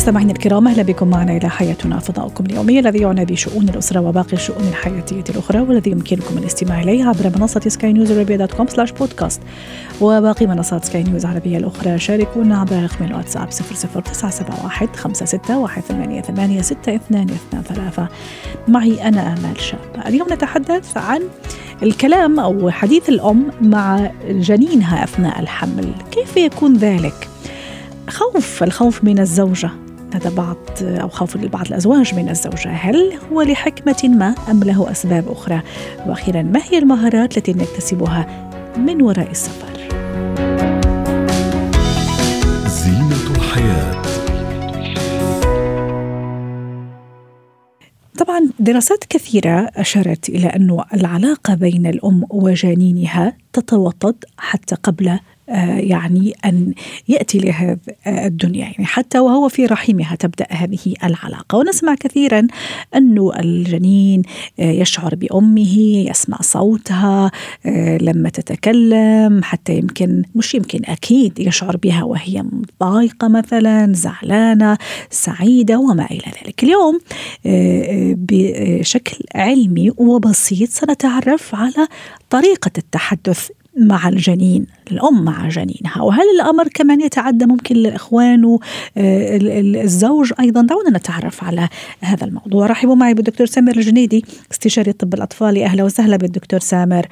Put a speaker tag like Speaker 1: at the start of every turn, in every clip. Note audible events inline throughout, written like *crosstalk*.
Speaker 1: مستمعينا الكرام أهلا بكم معنا إلى حياتنا فضاؤكم اليومي الذي يعنى بشؤون الأسرة وباقي الشؤون الحياتية الأخرى والذي يمكنكم الاستماع اليه عبر منصة Sky News dot com slash podcast وباقي منصات سكاي نيوز العربية الأخرى شاركونا عبر رقم الواتساب 00971 56 ثمانية ستة اثنان اثنان ثلاثة. معي أنا آمال شاب. اليوم نتحدث عن الكلام أو حديث الأم مع جنينها أثناء الحمل. كيف يكون ذلك؟ خوف الخوف من الزوجة. لدى بعض أو خوف بعض الأزواج من الزوجة هل هو لحكمة ما أم له أسباب أخرى؟ وأخيرا ما هي المهارات التي نكتسبها من وراء السفر؟
Speaker 2: زينة الحياة.
Speaker 1: طبعا دراسات كثيرة أشارت إلى أن العلاقة بين الأم وجنينها تتوطد حتى قبل يعني أن يأتي لهذه الدنيا. يعني حتى وهو في رحمها تبدأ هذه العلاقة. ونسمع كثيرا أن الجنين آه، يشعر بأمه يسمع صوتها آه، لما تتكلم حتى يمكن مش يمكن أكيد يشعر بها وهي ضايقة مثلا زعلانة سعيدة وما إلى ذلك. اليوم بشكل علمي وبسيط سنتعرف على طريقة التحدث مع الجنين الأم مع جنينها. وهل الأمر كمان يتعدى ممكن للإخوان والزوج أيضا؟ دعونا نتعرف على هذا الموضوع. رحبوا معي بالدكتور سامر الجنيدي استشاري طب الأطفال أهلا وسهلا بالدكتور سامر.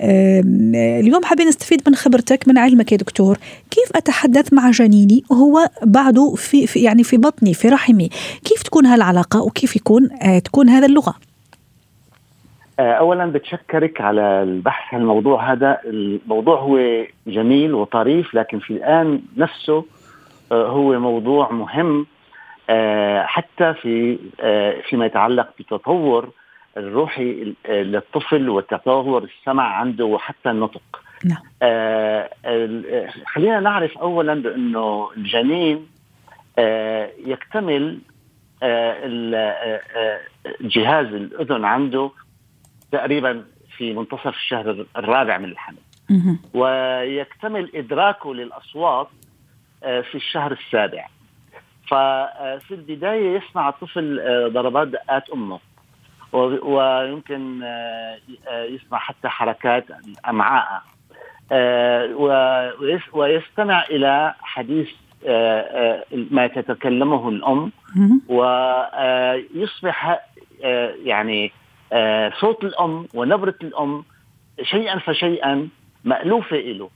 Speaker 1: اليوم حابين نستفيد من خبرتك من علمك يا دكتور. كيف أتحدث مع جنيني؟ وهو بعده في, في يعني في بطني في رحمي. كيف تكون هالعلاقة؟ وكيف يكون آه، تكون هذا اللغة؟
Speaker 3: آه، اولا بتشكرك على البحث عن الموضوع هذا الموضوع هو جميل وطريف لكن في الآن نفسه آه، هو موضوع مهم آه، حتى في فيما يتعلق بتطور الروحي للطفل وتطور السمع عنده وحتى النطق نعم. خلينا نعرف اولا بأنه الجنين يكتمل جهاز الأذن عنده تقريبا في منتصف الشهر الرابع من الحمل. ويكتمل إدراكه للأصوات آه، في الشهر السابع. ففي البداية يسمع الطفل آه، ضربات دقات أمه. ويمكن آه، يسمع حتى حركات أمعاء ويستمع إلى حديث ما تتكلمه الأم. ويصبح يعني آه، صوت الأم ونبرة الأم شيئا فشيئا مألوفة له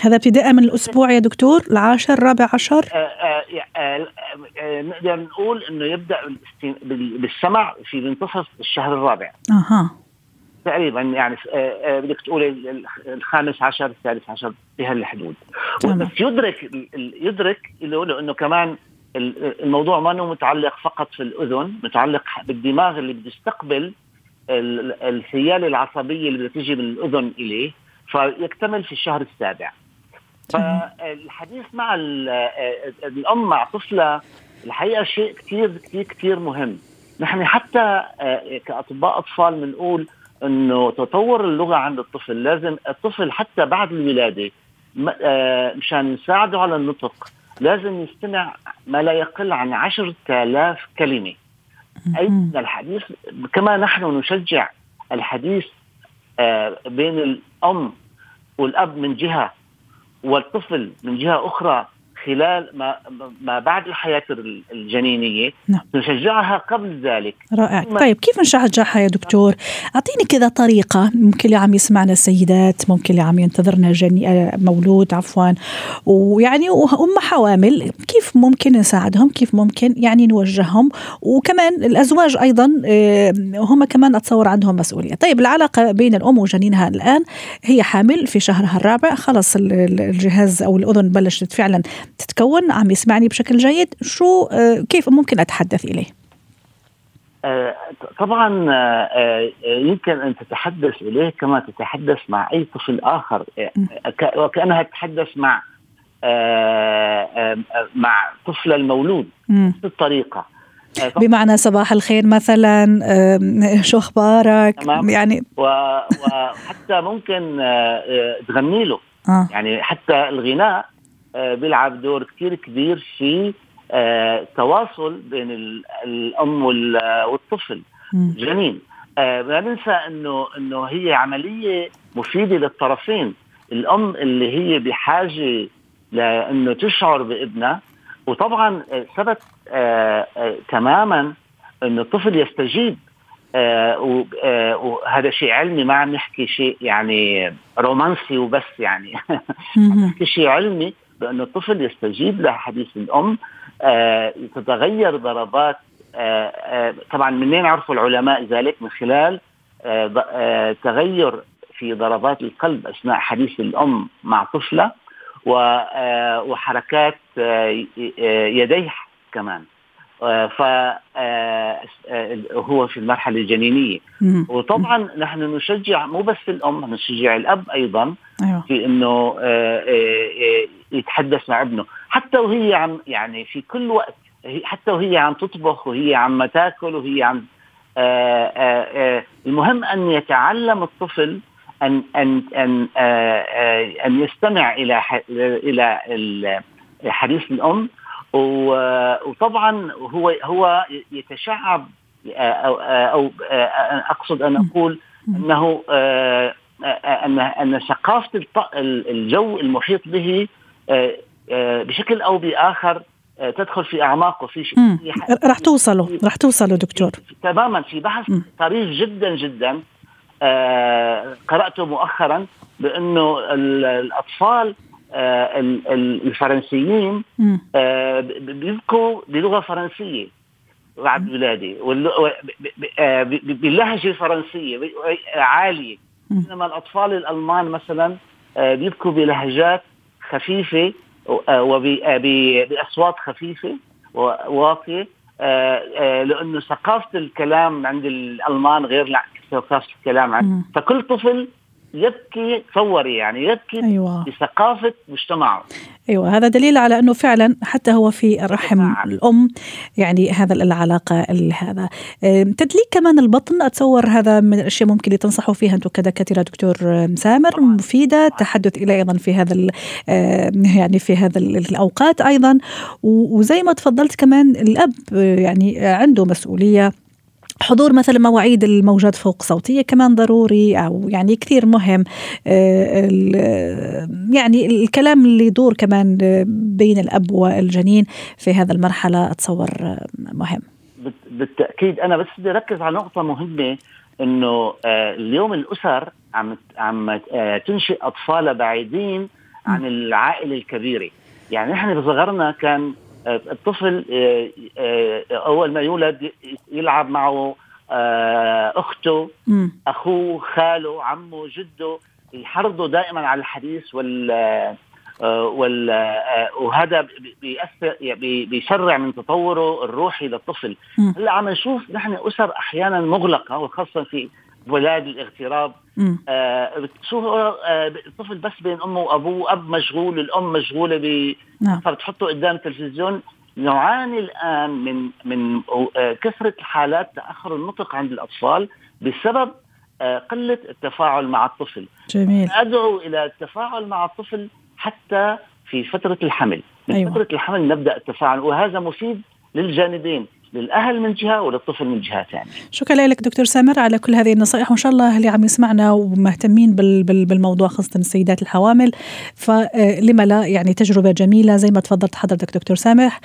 Speaker 1: هذا ابتداء من الأسبوع يا دكتور العاشر الرابع عشر.
Speaker 3: آه، آه، نقدر نقول إنه يبدأ بالسمع في منتصف الشهر الرابع.
Speaker 1: أها.
Speaker 3: تقريبا يعني بدك تقولي الخامس عشر الثالث عشر بهالحدود. بس يدرك يدرك له لأنه كمان الموضوع ما متعلق فقط في الأذن متعلق بالدماغ اللي بيستقبل السياله العصبية اللي بتيجي من الأذن إليه فيكتمل في الشهر السابع. فالحديث مع الأم مع طفلها الحقيقة شيء كثير كثير كثير مهم. نحن حتى آه، كأطباء أطفال بنقول إنه تطور اللغة عند الطفل. لازم الطفل حتى بعد الولاده آه، مشان يساعده على النطق لازم يستمع ما لا يقل عن عشرة آلاف أي الحديث؟ كما نحن نشجع الحديث آه، بين الأم والأب من جهة والطفل من جهة أخرى خلال ما ما بعد الحياة الجنينية نعم. نشجعها قبل ذلك.
Speaker 1: رائع. طيب كيف نشجعها يا دكتور؟ أعطيني كذا طريقة ممكن اللي عم يسمعنا السيدات ممكن اللي عم ينتظرنا جني آه، مولود عفوا. ويعني وهم حوامل كيف ممكن نساعدهم؟ كيف ممكن يعني نوجههم؟ وكمان الأزواج أيضا آه، هم كمان أتصور عندهم مسؤولية. طيب العلاقة بين الأم وجنينها الآن هي حامل في شهرها الرابع. خلص الجهاز أو الأذن بلشت فعلا تتكون عم يسمعني بشكل جيد. شو آه، كيف ممكن أتحدث إليه؟
Speaker 3: طبعا يمكن أن تتحدث إليه كما تتحدث مع أي طفل آخر. وكأنها تتحدث مع مع طفل المولود نفس الطريقة
Speaker 1: بمعنى صباح الخير مثلا *laughs* شو
Speaker 3: أخبارك. يعني وحتى ممكن تغني له. آه. يعني حتى الغناء بيلعب دور كثير كبير في تواصل بين الأم والطفل. الجنين لا ننسى إنه إنه هي عملية مفيدة للطرفين. الأم اللي هي بحاجة لإنه تشعر بابنها وطبعا ثبت آه آه تماما إنه الطفل يستجيب. آه وهذا شيء علمي ما عم نحكي شيء يعني رومانسي وبس يعني. *laughs* عم نحكي شيء علمي. بانه الطفل يستجيب لحديث الأم تتغير ضربات طبعا منين عرفوا العلماء ذلك؟ من خلال تغير في ضربات القلب أثناء حديث الأم مع طفلة وحركات يديه كمان. فهو في المرحلة الجنينية. وطبعا نحن نشجع مو بس الأم نشجع الأب أيضا أيوة. في أنه يتحدث مع ابنه. حتى وهي عم يعني في كل وقت حتى وهي عم تطبخ وهي عم تاكل وهي عم المهم أن يتعلم الطفل أن أن أن أن يستمع إلى إلى حديث الأم وطبعا هو هو يتشعب أو أو أقصد أن أقول أنه ان أن ثقافة الجو المحيط به بشكل أو بآخر تدخل في اعماقه في شيء.
Speaker 1: رح توصلوا رح توصلوا دكتور.
Speaker 3: تماما في بحث طريف جدا جدا آه قرأته مؤخرا بأنه الأطفال آه الفرنسيين آه بيبكوا بلغة فرنسية. بعد ولادي. باللهجة الفرنسية عالية. بينما الأطفال الألمان مثلا بيبكوا بلهجات خفيفة وبأصوات خفيفة واطية لأنه ثقافة الكلام عند الألمان غير ثقافة الكلام عنه فكل طفل يبكي تصوري يعني يبكي أيوة. بثقافة مجتمعه.
Speaker 1: أيوة هذا دليل على أنه فعلا حتى هو في رحم فعلا. الأم يعني هذا العلاقة هذا. تدليك كمان البطن؟ أتصور هذا من الأشياء ممكن اللي تنصحوا فيها أنتم كدكاترة دكتور سامر مفيدة التحدث إلى أيضا في هذا يعني في هذا الأوقات أيضا. وزي ما تفضلت كمان الأب يعني عنده مسؤولية. حضور مثلا مواعيد الموجات فوق صوتية كمان ضروري أو يعني كثير مهم يعني الكلام اللي يدور كمان بين الأب والجنين في هذا المرحلة أتصور مهم.
Speaker 3: بالتأكيد أنا بس بدي أركز على نقطة مهمة إنه اليوم الأسر عم عم تنشئ أطفالها بعيدين عن العائلة الكبيرة. يعني نحن بصغرنا كان الطفل أول ما يولد يلعب معه أخته أخوه خاله عمه جده يحرضوا دائما على الحديث وال وال وهذا بيأثر بيسرع من تطوره الروحي للطفل. هلأ عم نشوف نحن أسر أحيانا مغلقة وخاصة في بلاد الاغتراب. آه بتشوف آه الطفل بس بين أمه وأبوه أب مشغول الأم مشغولة ب نعم. فبتحطه قدام التلفزيون. نعاني الآن من من آه كثرة حالات تأخر النطق عند الأطفال بسبب آه قلة التفاعل مع الطفل.
Speaker 1: جميل.
Speaker 3: أدعو إلى التفاعل مع الطفل حتى في فترة الحمل. من أيوة. فترة الحمل نبدأ التفاعل وهذا مفيد للجانبين. للأهل من جهة وللطفل من جهة ثانية.
Speaker 1: شكرا لك دكتور سامر على كل هذه النصائح وإن شاء الله اللي عم يسمعنا ومهتمين بالموضوع خاصة السيدات الحوامل فلما لا يعني تجربة جميلة زي ما تفضلت حضرتك دكتور سامح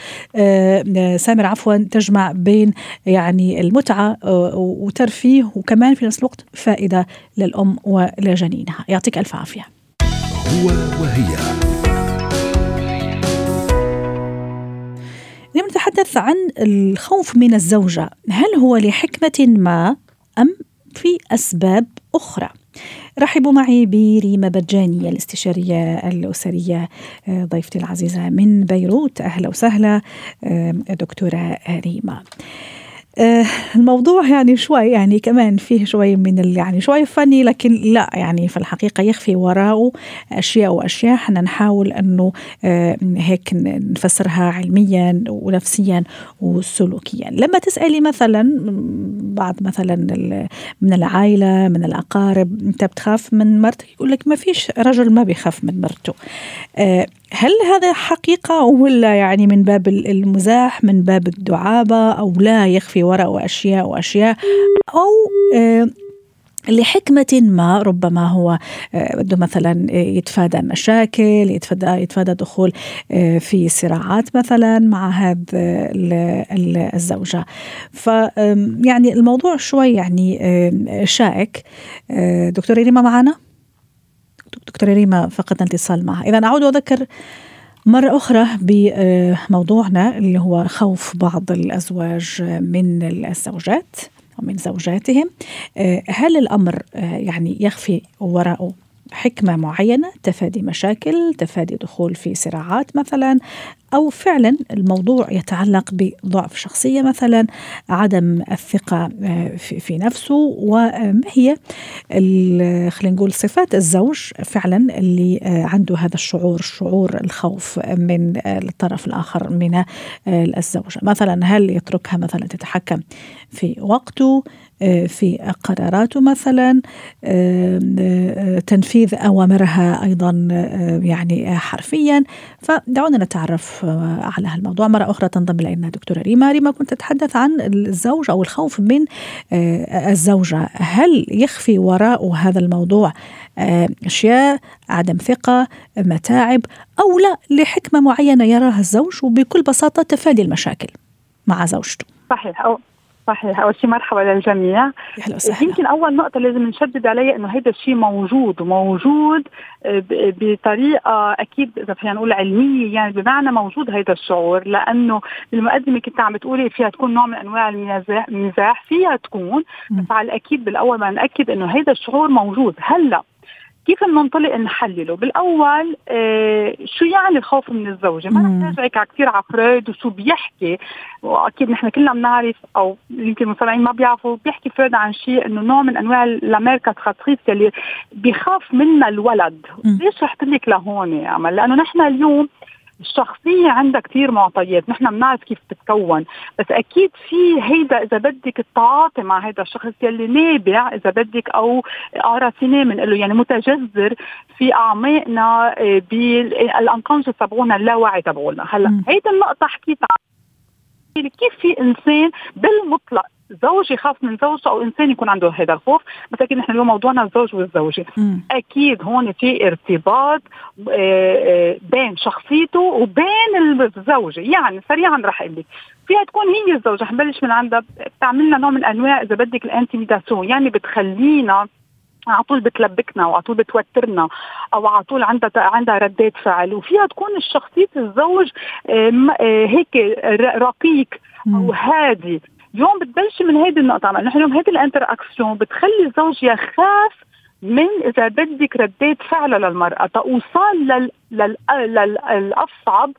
Speaker 1: سامر عفوا تجمع بين يعني المتعة وترفيه وكمان في نفس الوقت فائدة للأم ولجنينها يعطيك ألف عافية.
Speaker 2: هو وهي
Speaker 1: نتحدث عن الخوف من الزوجة. هل هو لحكمة ما أم في أسباب أخرى؟ رحبوا معي بريما بجاني الاستشارية الأسرية ضيفتي العزيزة من بيروت. أهلا وسهلا دكتورة ريما. آه، الموضوع يعني شوي يعني كمان فيه شوي من يعني شوي فني لكن لا يعني في الحقيقة يخفي وراءه أشياء وأشياء. إحنا نحاول أنه آه، هيك نفسرها علميا ونفسيا وسلوكيا. لما تسألي مثلا بعض مثلا من العائلة من الأقارب أنت بتخاف من مرتك يقول لك ما فيش رجل ما بيخاف من مرته. آه، هل هذا حقيقة ولا يعني من باب المزاح من باب الدعابة أو لا يخفي وراءه أشياء وأشياء؟ أو آه، لحكمة ما ربما هو آه، بده مثلا يتفادى مشاكل يتفادى يتفادى دخول آه، في صراعات مثلا مع هذا الزوجة. ف يعني الموضوع شوي يعني شائك. دكتورة ريما معنا؟ دكتورة ريما فقدنا الاتصال معها. إذا أعود وأذكر مرة أخرى بموضوعنا اللي هو خوف بعض الأزواج من الزوجات ومن زوجاتهم. هل الأمر يعني يخفي وراءه حكمة معينة؟ تفادي مشاكل تفادي دخول في صراعات مثلا أو فعلا الموضوع يتعلق بضعف شخصية مثلا عدم الثقة آه، في نفسه وما هي خلينا نقول صفات الزوج فعلا اللي آه، عنده هذا الشعور شعور الخوف من الطرف الآخر من آه، الزوجة. مثلا هل يتركها مثلا تتحكم في وقته في قراراته مثلا تنفيذ أوامرها أيضا يعني حرفيا. فدعونا نتعرف على هالموضوع. مرة أخرى تنضم إلينا دكتورة ريما. ريما كنت تتحدث عن الزوج أو الخوف من الزوجة. هل يخفي وراء هذا الموضوع أشياء عدم ثقة متاعب أو لا لحكمة معينة يراها الزوج؟ وبكل بساطة تفادي المشاكل مع زوجته.
Speaker 4: صحيح. أو صحيح. أول شيء مرحبا للجميع. يمكن أول نقطة لازم نشدد عليها إنه هذا الشيء موجود وموجود آه، بطريقة أكيد إذا فينا نقول علمية يعني بمعنى موجود هذا الشعور لأنه بالمقدمه كنت عم بتقولي فيها تكون نوع من أنواع المزاح فيها تكون. بس على الأكيد بالأول ما نأكد إنه هذا الشعور موجود. هلأ كيف ننطلق نحلله؟ بالأول آه شو يعني الخوف من الزوجة؟ ما نحتاج على كثير على فرويد وشو بيحكي؟ وأكيد نحن كلنا بنعرف أو يمكن المستمعين ما بيعرفوا بيحكي فرويد عن شيء إنه نوع من أنواع la mère castratrice اللي بيخاف منا الولد. ليش رحت لك لهون يا امل لأنه نحن اليوم الشخصية عندها كثير معطيات نحن بنعرف كيف تتكون بس أكيد في هيدا إذا بدك التعاطي مع هيدا الشخص يلي نابع إذا بدك أو قراصنة من له يعني متجذر في أعماقنا آه، بالأنقنجة تبعونا اللاوعي تبعونا. هلأ هيدا النقطة حكيت كيف في إنسان بالمطلق زوج يخاف من زوجته أو إنسان يكون عنده هذا الخوف. بس أكيد نحن اليوم موضوعنا الزوج والزوجة. م. أكيد هون في ارتباط آه، آه، بين شخصيته وبين الزوجة. يعني سريعا رح أقول لك. فيها تكون هي الزوجة. حنبلش من عندها. بتعمل لنا نوع من أنواع إذا بدك ال intimidation يعني بتخلينا على طول بتلبكنا وعلى طول بتوترنا أو على طول عندها عندها ردات فعل. وفيها تكون شخصية الزوج آه، هيك رقيق أو هادي. اليوم بتبلش من هيدي النقطة نحن اليوم هيدي ال interaction بتخلي الزوج يخاف من إذا بدك ردات فعله للمرأة توصل لل... لل... للأصعب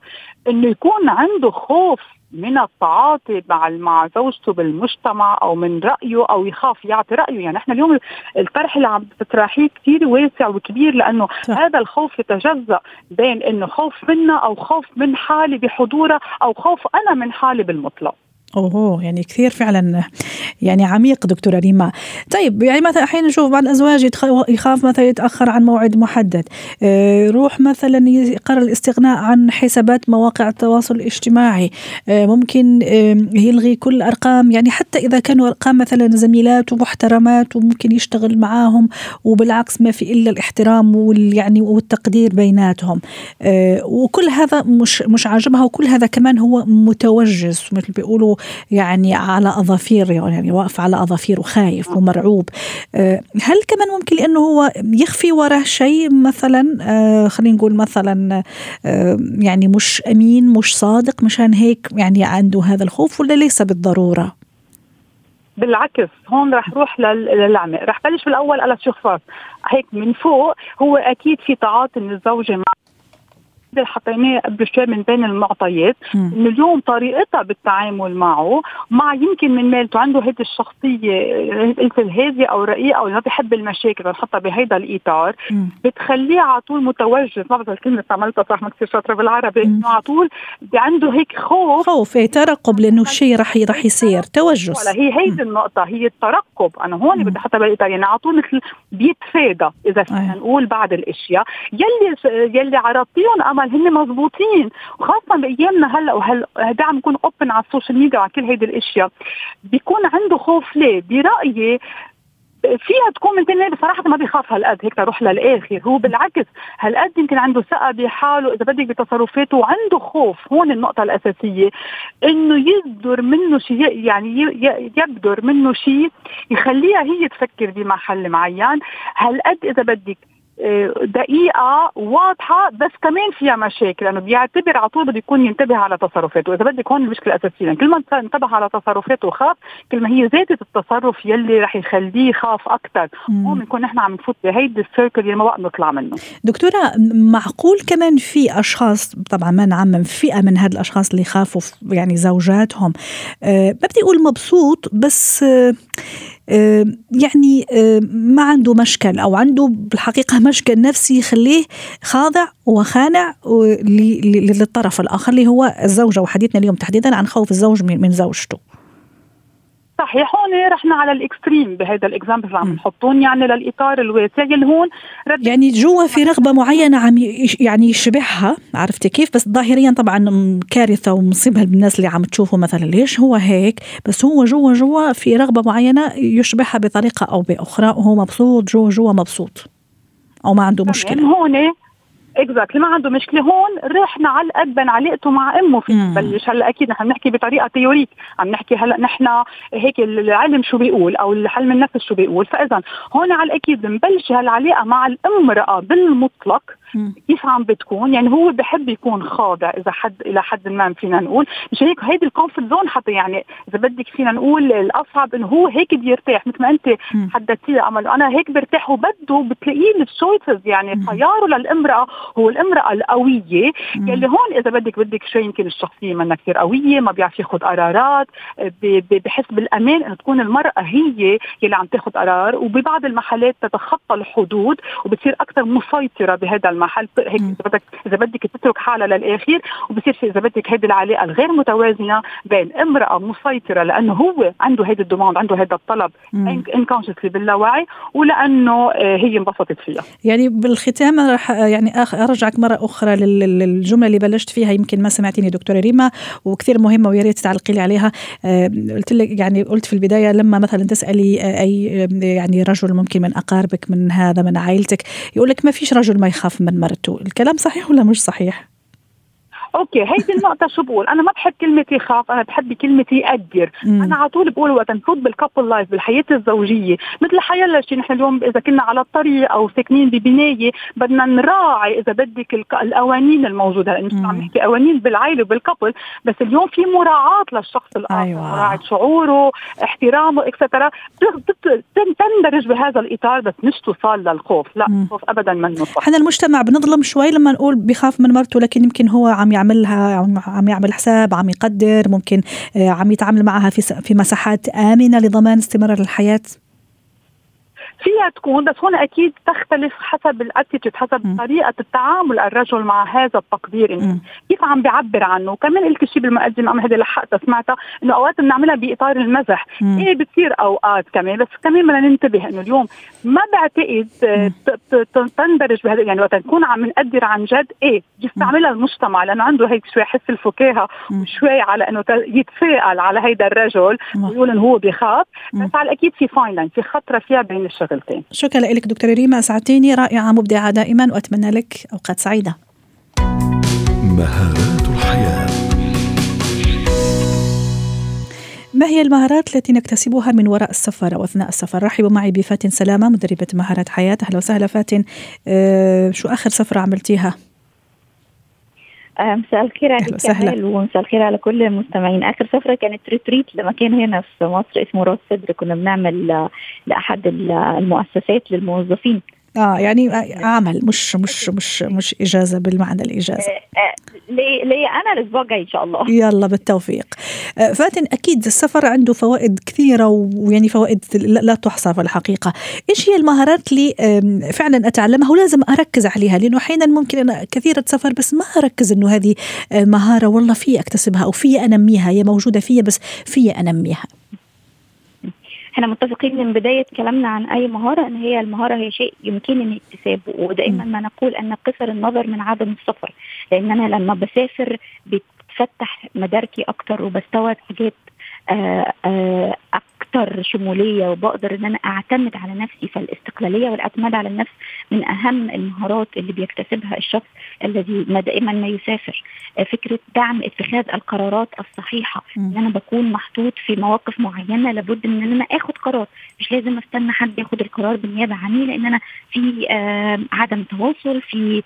Speaker 4: إنه يكون عنده خوف من التعاطي مع مع زوجته بالمجتمع أو من رأيه أو يخاف يعطي رأيه يعني إحنا اليوم الطرح اللي عم تطرحيه كثير واسع وكبير لأنه صح. هذا الخوف يتجزأ بين إنه خوف منا أو خوف من حالي بحضورها أو خوف أنا من حالي بالمطلق
Speaker 1: أوه يعني كثير فعلا يعني عميق دكتورة ريما. طيب يعني مثلا أحيانا نشوف بعض الأزواج يخاف مثلا يتأخر عن موعد محدد. آه، يروح مثلا يقرر الاستغناء عن حسابات مواقع التواصل الاجتماعي. آه، ممكن يلغي كل أرقام. يعني حتى إذا كانوا أرقام مثلا زميلات ومحترمات وممكن يشتغل معاهم وبالعكس ما في إلا الاحترام وال يعني والتقدير بيناتهم. آه، وكل هذا مش مش عاجبها وكل هذا كمان هو متوجس مثل بيقولوا يعني على أظافير يعني واقف على أظافير وخايف ومرعوب. آه، هل كمان ممكن انه هو يخفي وراه شيء مثلا؟ آه، خلينا نقول مثلا آه، يعني مش أمين مش صادق مشان هيك يعني عنده هذا الخوف ولا ليس بالضرورة؟
Speaker 4: بالعكس هون رح روح للعمق. رح بلش بالأول على شخص هيك من فوق هو أكيد في تعاطي من الزوجة مع اللي حطيناه قبل شوي من بين المعطيات. انه اليوم طريقتها بالتعامل معه مع يمكن من مالته عنده هيدي الشخصية قلت الهادية أو الرقيقة أو ما بيحب المشاكل بنحطها بهيدا الإطار. بتخليه على طول متوجه. ما بعرف الكلمة استعملتها صح ما كثير شاطرة بالعربي. إنه على طول عنده هيك خوف.
Speaker 1: خوف إيه ترقب لأنه الشيء رح رح يصير. توجس.
Speaker 4: ولا هي هيدي النقطة هي الترقب. أنا هون بدي أحطها بالإطار. يعني على طول مثل بيتفادى إذا فينا نقول بعض الأشياء. يلي يلي عرضتيهم أمل هن مزبوطين وخاصه بأيامنا هلأ وهلا عم نكون open على ال social media وعلى كل هيدي الأشياء. بيكون عنده خوف ليه؟ برأيي فيها تكون من تاني بصراحة ما بيخاف هالقد هيك تروح للآخر. هو بالعكس هالقد يمكن عنده ثقة بحاله إذا بدك بتصرفاته وعنده خوف. هون النقطة الأساسية إنه يصدر منه شيء يعني يبدر منه شيء يخليها هي تفكر بمحل معين. هالقد إذا بدك دقيقة واضحة بس كمان فيها مشاكل لأنه بيعتبر على طول بده يكون ينتبه على تصرفاته، إذا بدك هون المشكلة الأساسية، يعني كل ما انتبه على تصرفاته وخاف كل ما هي زادت التصرف يلي رح يخليه يخاف أكثر، هون بنكون نحن عم نفوت بهيدي السيركل اللي ما بقى نطلع منه.
Speaker 1: دكتورة معقول كمان في أشخاص طبعا ما نعمم فئة من هاد الأشخاص اللي خافوا يعني زوجاتهم أه ما بدي أقول مبسوط بس أه يعني ما عنده مشكل أو عنده بالحقيقة مشكل نفسي يخليه خاضع وخانع للطرف الآخر اللي هو الزوجة وحديثنا اليوم تحديدا عن خوف الزوج من زوجته.
Speaker 4: صحيح هون رحنا على ال extreme بهذا ال example اللي عم نحطون يعني للإطار الواسع اللي هون
Speaker 1: يعني جوا في رغبة معينة عم يعني يشبعها عرفتي كيف؟ بس ظاهريا طبعا كارثة ومصيبة بالناس اللي عم تشوفوا مثلا. ليش هو هيك؟ بس هو جوا جوا في رغبة معينة يشبعها بطريقة أو بأخرى وهو مبسوط جوا جوا مبسوط أو ما عنده مشكلة.
Speaker 4: هون exactly ما عنده مشكلة. هون رحنا على بين علاقته مع أمه في بلش. هلا أكيد نحن بنحكي بطريقة théorique عم نحكي هلا نحن هيك العلم شو بيقول أو علم النفس شو بيقول. فاذا هون على الأكيد بنبلش هالعلاقة مع الأمرأة بالمطلق. كيف عم بتكون؟ يعني هو بحب يكون خاضع إذا حد إلى حد ما فينا نقول. مش هيك؟ هيدي ال comfort zone حتى يعني إذا بدك فينا نقول الأصعب إنه هو هيك بيرتاح مثل ما أنت حددتي امل أنا هيك برتاح وبده بتلاقيه ال choices يعني خياره للامرأة هو الامرأة القوية. يلي هون إذا بدك بدك شوي يمكن الشخصية منا كثير قوية ما بيعرف ياخذ قرارات بحس بالأمان إنه تكون المرأة هي يلي عم تاخذ قرار. وببعض المحلات تتخطى الحدود وبتصير أكثر مسيطرة بهذا المحل هيك إذا بدك إذا بدك تترك حالها للآخر وبصير في إذا بدك هيدي العلاقه الغير متوازنة بين امرأة مسيطرة لأنه هو عنده هيدي الدوماند عنده هذا الطلب انكونشسلي باللاوعي ولأنه آه، هي انبسطت فيها.
Speaker 1: يعني بالختام رح يعني أرجعك مرة أخرى للجملة اللي بلشت فيها يمكن ما سمعتيني دكتورة ريما وكثير مهمة ويا ريت تعلقي لي عليها. آه، قلت لك يعني قلت في البداية لما مثلا تسألي آه، أي يعني رجل ممكن من أقاربك من هذا من عائلتك يقول لك ما فيش رجل ما يخاف من مرته. الكلام صحيح ولا مش صحيح؟
Speaker 4: okay هيدي *laughs* النقطة شو بقول؟ أنا ما بحب كلمة يخاف، أنا بحب كلمة يقدر، أنا على طول بقول وقت نفوت بال couple life بالحياة الزوجية، مثل حيلا شيء نحن اليوم إذا كنا على الطريق أو ساكنين ببناية بدنا نراعي إذا بدك القوانين الموجودة، لأنه مش عم نحكي؟ قوانين بالعائلة وبال couple، بس اليوم في مراعاة للشخص الآخر، أيوة. مراعاة شعوره، احترامه extra، تندرج بهذا الإطار بس مش توصل للخوف، لا الخوف أبدا منه صح.
Speaker 1: إحنا المجتمع بنظلم شوي لما نقول بخاف من مرته لكن يمكن هو عم يعمل يعملها عم يعمل حساب عم يقدر ممكن آه، عم يتعامل معها في في مساحات آمنة لضمان استمرار الحياة.
Speaker 4: فيها تكون بس هون أكيد تختلف حسب الأتيتيود حسب م. طريقة التعامل الرجل مع هذا التقدير يعني. كيف عم بيعبر عنه؟ وكمان قلت شيء بالمقدمة عم هذه لحقتها سمعتها إنه أوقات بنعملها بإطار المزح. م. إيه بتصير أوقات كمان بس كمان بدنا ننتبه إنه اليوم ما بعتقد تندرج بهذا يعني وقت نكون عم نقدر عن جد إيه يستعملها المجتمع لأنه عنده هيك شوي حس الفكاهة وشوي على إنه يتفائل على هيدا الرجل ويقول انه هو بيخاف بس على الأكيد في فاين في خطرة فيها بين الشغل شغلتين
Speaker 1: شكرا لك دكتورة ريما أسعدتيني رائعة مبدعة دائما وأتمنى لك أوقات سعيدة مهارات الحياة ما هي المهارات التي نكتسبها من وراء السفر أو أثناء السفر؟ رحبوا معي بفاتن سلامة مدربة مهارات حياة، أهلا وسهلا فاتن. أه شو آخر سفرة عملتيها؟
Speaker 5: آه، مساء الخير عليك كمال ومساء الخير على كل المستمعين. آخر سفرة كانت ريتريت لمكان هنا في مصر اسمه راس سدر. كنا بنعمل لأحد المؤسسات للموظفين.
Speaker 1: آه يعني عمل مش مش مش مش إجازة بالمعنى الإجازة.
Speaker 5: آه، آه، ليه أنا الأسبوع الجاي إن شاء الله.
Speaker 1: يلا بالتوفيق. آه، فاتن أكيد السفر عنده فوائد كثيرة ويعني فوائد لا تحصى في الحقيقة. إيش هي المهارات اللي فعلا أتعلمها ولازم أركز عليها؟ لأنه أحيانا ممكن أنا كثيرة سفر بس ما أركز إنه هذه مهارة والله في أكتسبها أو في أنميها هي موجودة فيا بس في أنميها.
Speaker 5: إحنا متفقين من بداية كلامنا عن أي مهارة إن هي المهارة هي شيء يمكنني اكتسابه ودائما ما نقول أن قصر النظر من عدم السفر لأن أنا لما بسافر بتفتح مداركي أكتر وبستوعب حاجات آآ آآ أكثر شمولية وبقدر إن أنا أعتمد على نفسي فالاستقلالية والاعتماد على النفس من أهم المهارات اللي بيكتسبها الشخص الذي دائما ما يسافر. فكرة دعم اتخاذ القرارات الصحيحة إن أنا بكون محطوط في مواقف معينة لابد إن أنا آخد قرار. مش لازم أستنى حد ياخد القرار بالنيابة عني لأن أنا في عدم تواصل في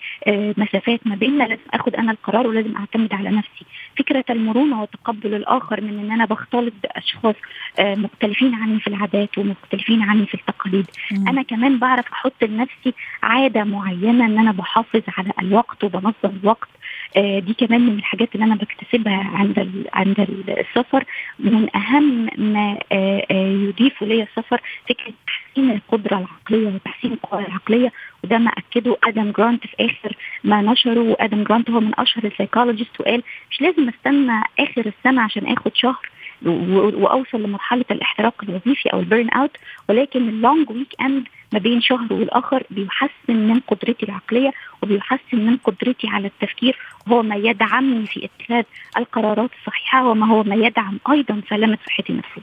Speaker 5: مسافات ما بيننا لازم آخد أنا القرار ولازم أعتمد على نفسي. فكرة المرونة وتقبل الآخر من إن أنا بختلط بأشخاص مختلفين عني في العادات ومختلفين عني في التقاليد. مم. أنا كمان بعرف أحط لنفسي عادة معينة إن أنا بحافظ على الوقت وبنظم الوقت. آه دي كمان من الحاجات اللي أنا بكتسبها عند عند السفر. من أهم ما آه آه يضيف لي السفر فكرة تحسين القدرة العقلية وتحسين القوى العقلية وده ما أكده آدم جرانت في آخر ما نشره. وآدم جرانت هو من أشهر ال psychologists وقال مش لازم أستنى آخر السنة عشان آخد شهر. وأوصل لمرحلة الاحتراق الوظيفي أو ال burn out ولكن ال long weekend ما بين شهر والآخر بيحسن من قدرتي العقلية وبيحسن من قدرتي على التفكير. وهو ما يدعمني في اتخاذ القرارات الصحيحة وما هو ما يدعم أيضا سلامة صحتي النفسيه.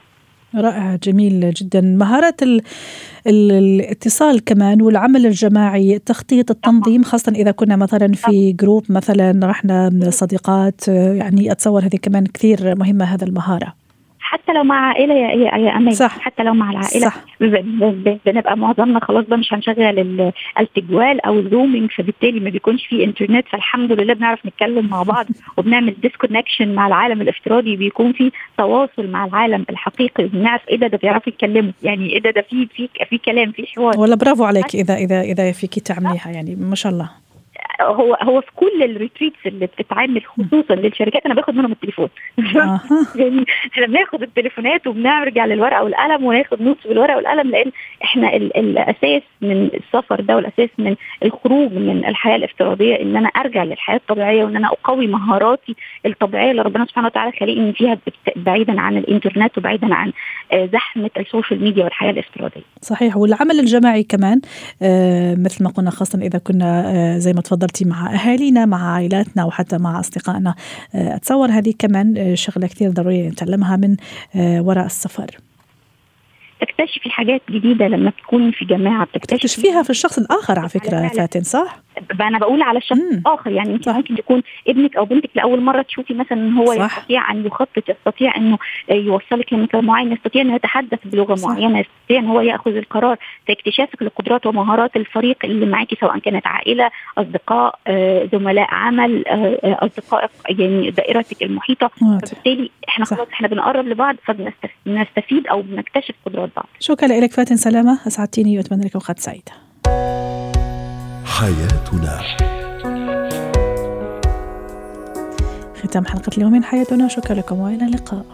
Speaker 1: رائع جميل جدا. مهارات ال ال الاتصال كمان والعمل الجماعي التخطيط التنظيم خاصة إذا كنا مثلا في جروب مثلا رحنا صديقات يعني أتصور هذه كمان كثير مهمة هذا المهارة.
Speaker 5: حتى لو مع عائلة يا يا أمان صح. حتى لو مع العائلة. صح. بنبقى معظمنا خلاص بقى مش هنشغل التجوال أو ال roaming فبالتالي ما بيكونش في انترنت فالحمد لله بنعرف نتكلم مع بعض *laughs* وبنعمل disconnection مع العالم الافتراضي. بيكون في تواصل مع العالم الحقيقي. وبنعرف إيه ده ده بيعرفوا يتكلموا. يعني إيه ده ده في في في كلام في حوار.
Speaker 1: ولا برافو عليك. اذا اذا إذا فيكي تعمليها يعني ما شاء الله.
Speaker 5: هو هو في كل ال retreats اللي بتتعمل خصوصا للشركات أنا باخد منهم التليفون. *laughs* يعني إحنا بناخد التليفونات وبنرجع للورقة والقلم وناخد notes بالورقة والقلم لأن إحنا ال الأساس من السفر ده والأساس من الخروج من الحياة الافتراضية إن أنا أرجع للحياة الطبيعية وإن أنا أقوي مهاراتي الطبيعية اللي ربنا سبحانه وتعالى خلقني فيها بعيدا عن الإنترنت وبعيدا عن زحمة السوشيال ميديا والحياة الافتراضية.
Speaker 1: صحيح. والعمل الجماعي كمان مثل ما قلنا خاصه إذا كنا زي ما تفضلتي مع أهالينا مع عائلاتنا وحتى مع أصدقائنا. أتصور هذه كمان شغلة كثير ضرورية نتعلمها من وراء السفر.
Speaker 5: تكتشفي حاجات جديدة لما تكوني في جماعة بتكتشفي
Speaker 1: فيها في الشخص الآخر على فكرة فاتن صح؟
Speaker 5: أنا بقول على الشخص الآخر يعني أنت ممكن تكون ابنك أو بنتك لأول مرة تشوفي مثلا إن هو صح. يستطيع أن يخطط يستطيع إنه يوصلك لمكان معين يستطيع إنه يتحدث بلغة صح. معينة يستطيع إن هو يأخذ القرار في اكتشافك لقدرات ومهارات الفريق اللي معاكي سواء كانت عائلة أصدقاء زملاء عمل اصدقاء يعني دائرتك المحيطة. فبالتالي إحنا خلاص إحنا بنقرب لبعض فبنستفيد أو بنكتشف قدرات بعض
Speaker 1: شكرا لك فاتن سلامة أسعدتيني وأتمنى لك أوقات سعيدة. حياتنا. ختام حلقة اليوم من حياتنا شكرا لكم وإلى اللقاء.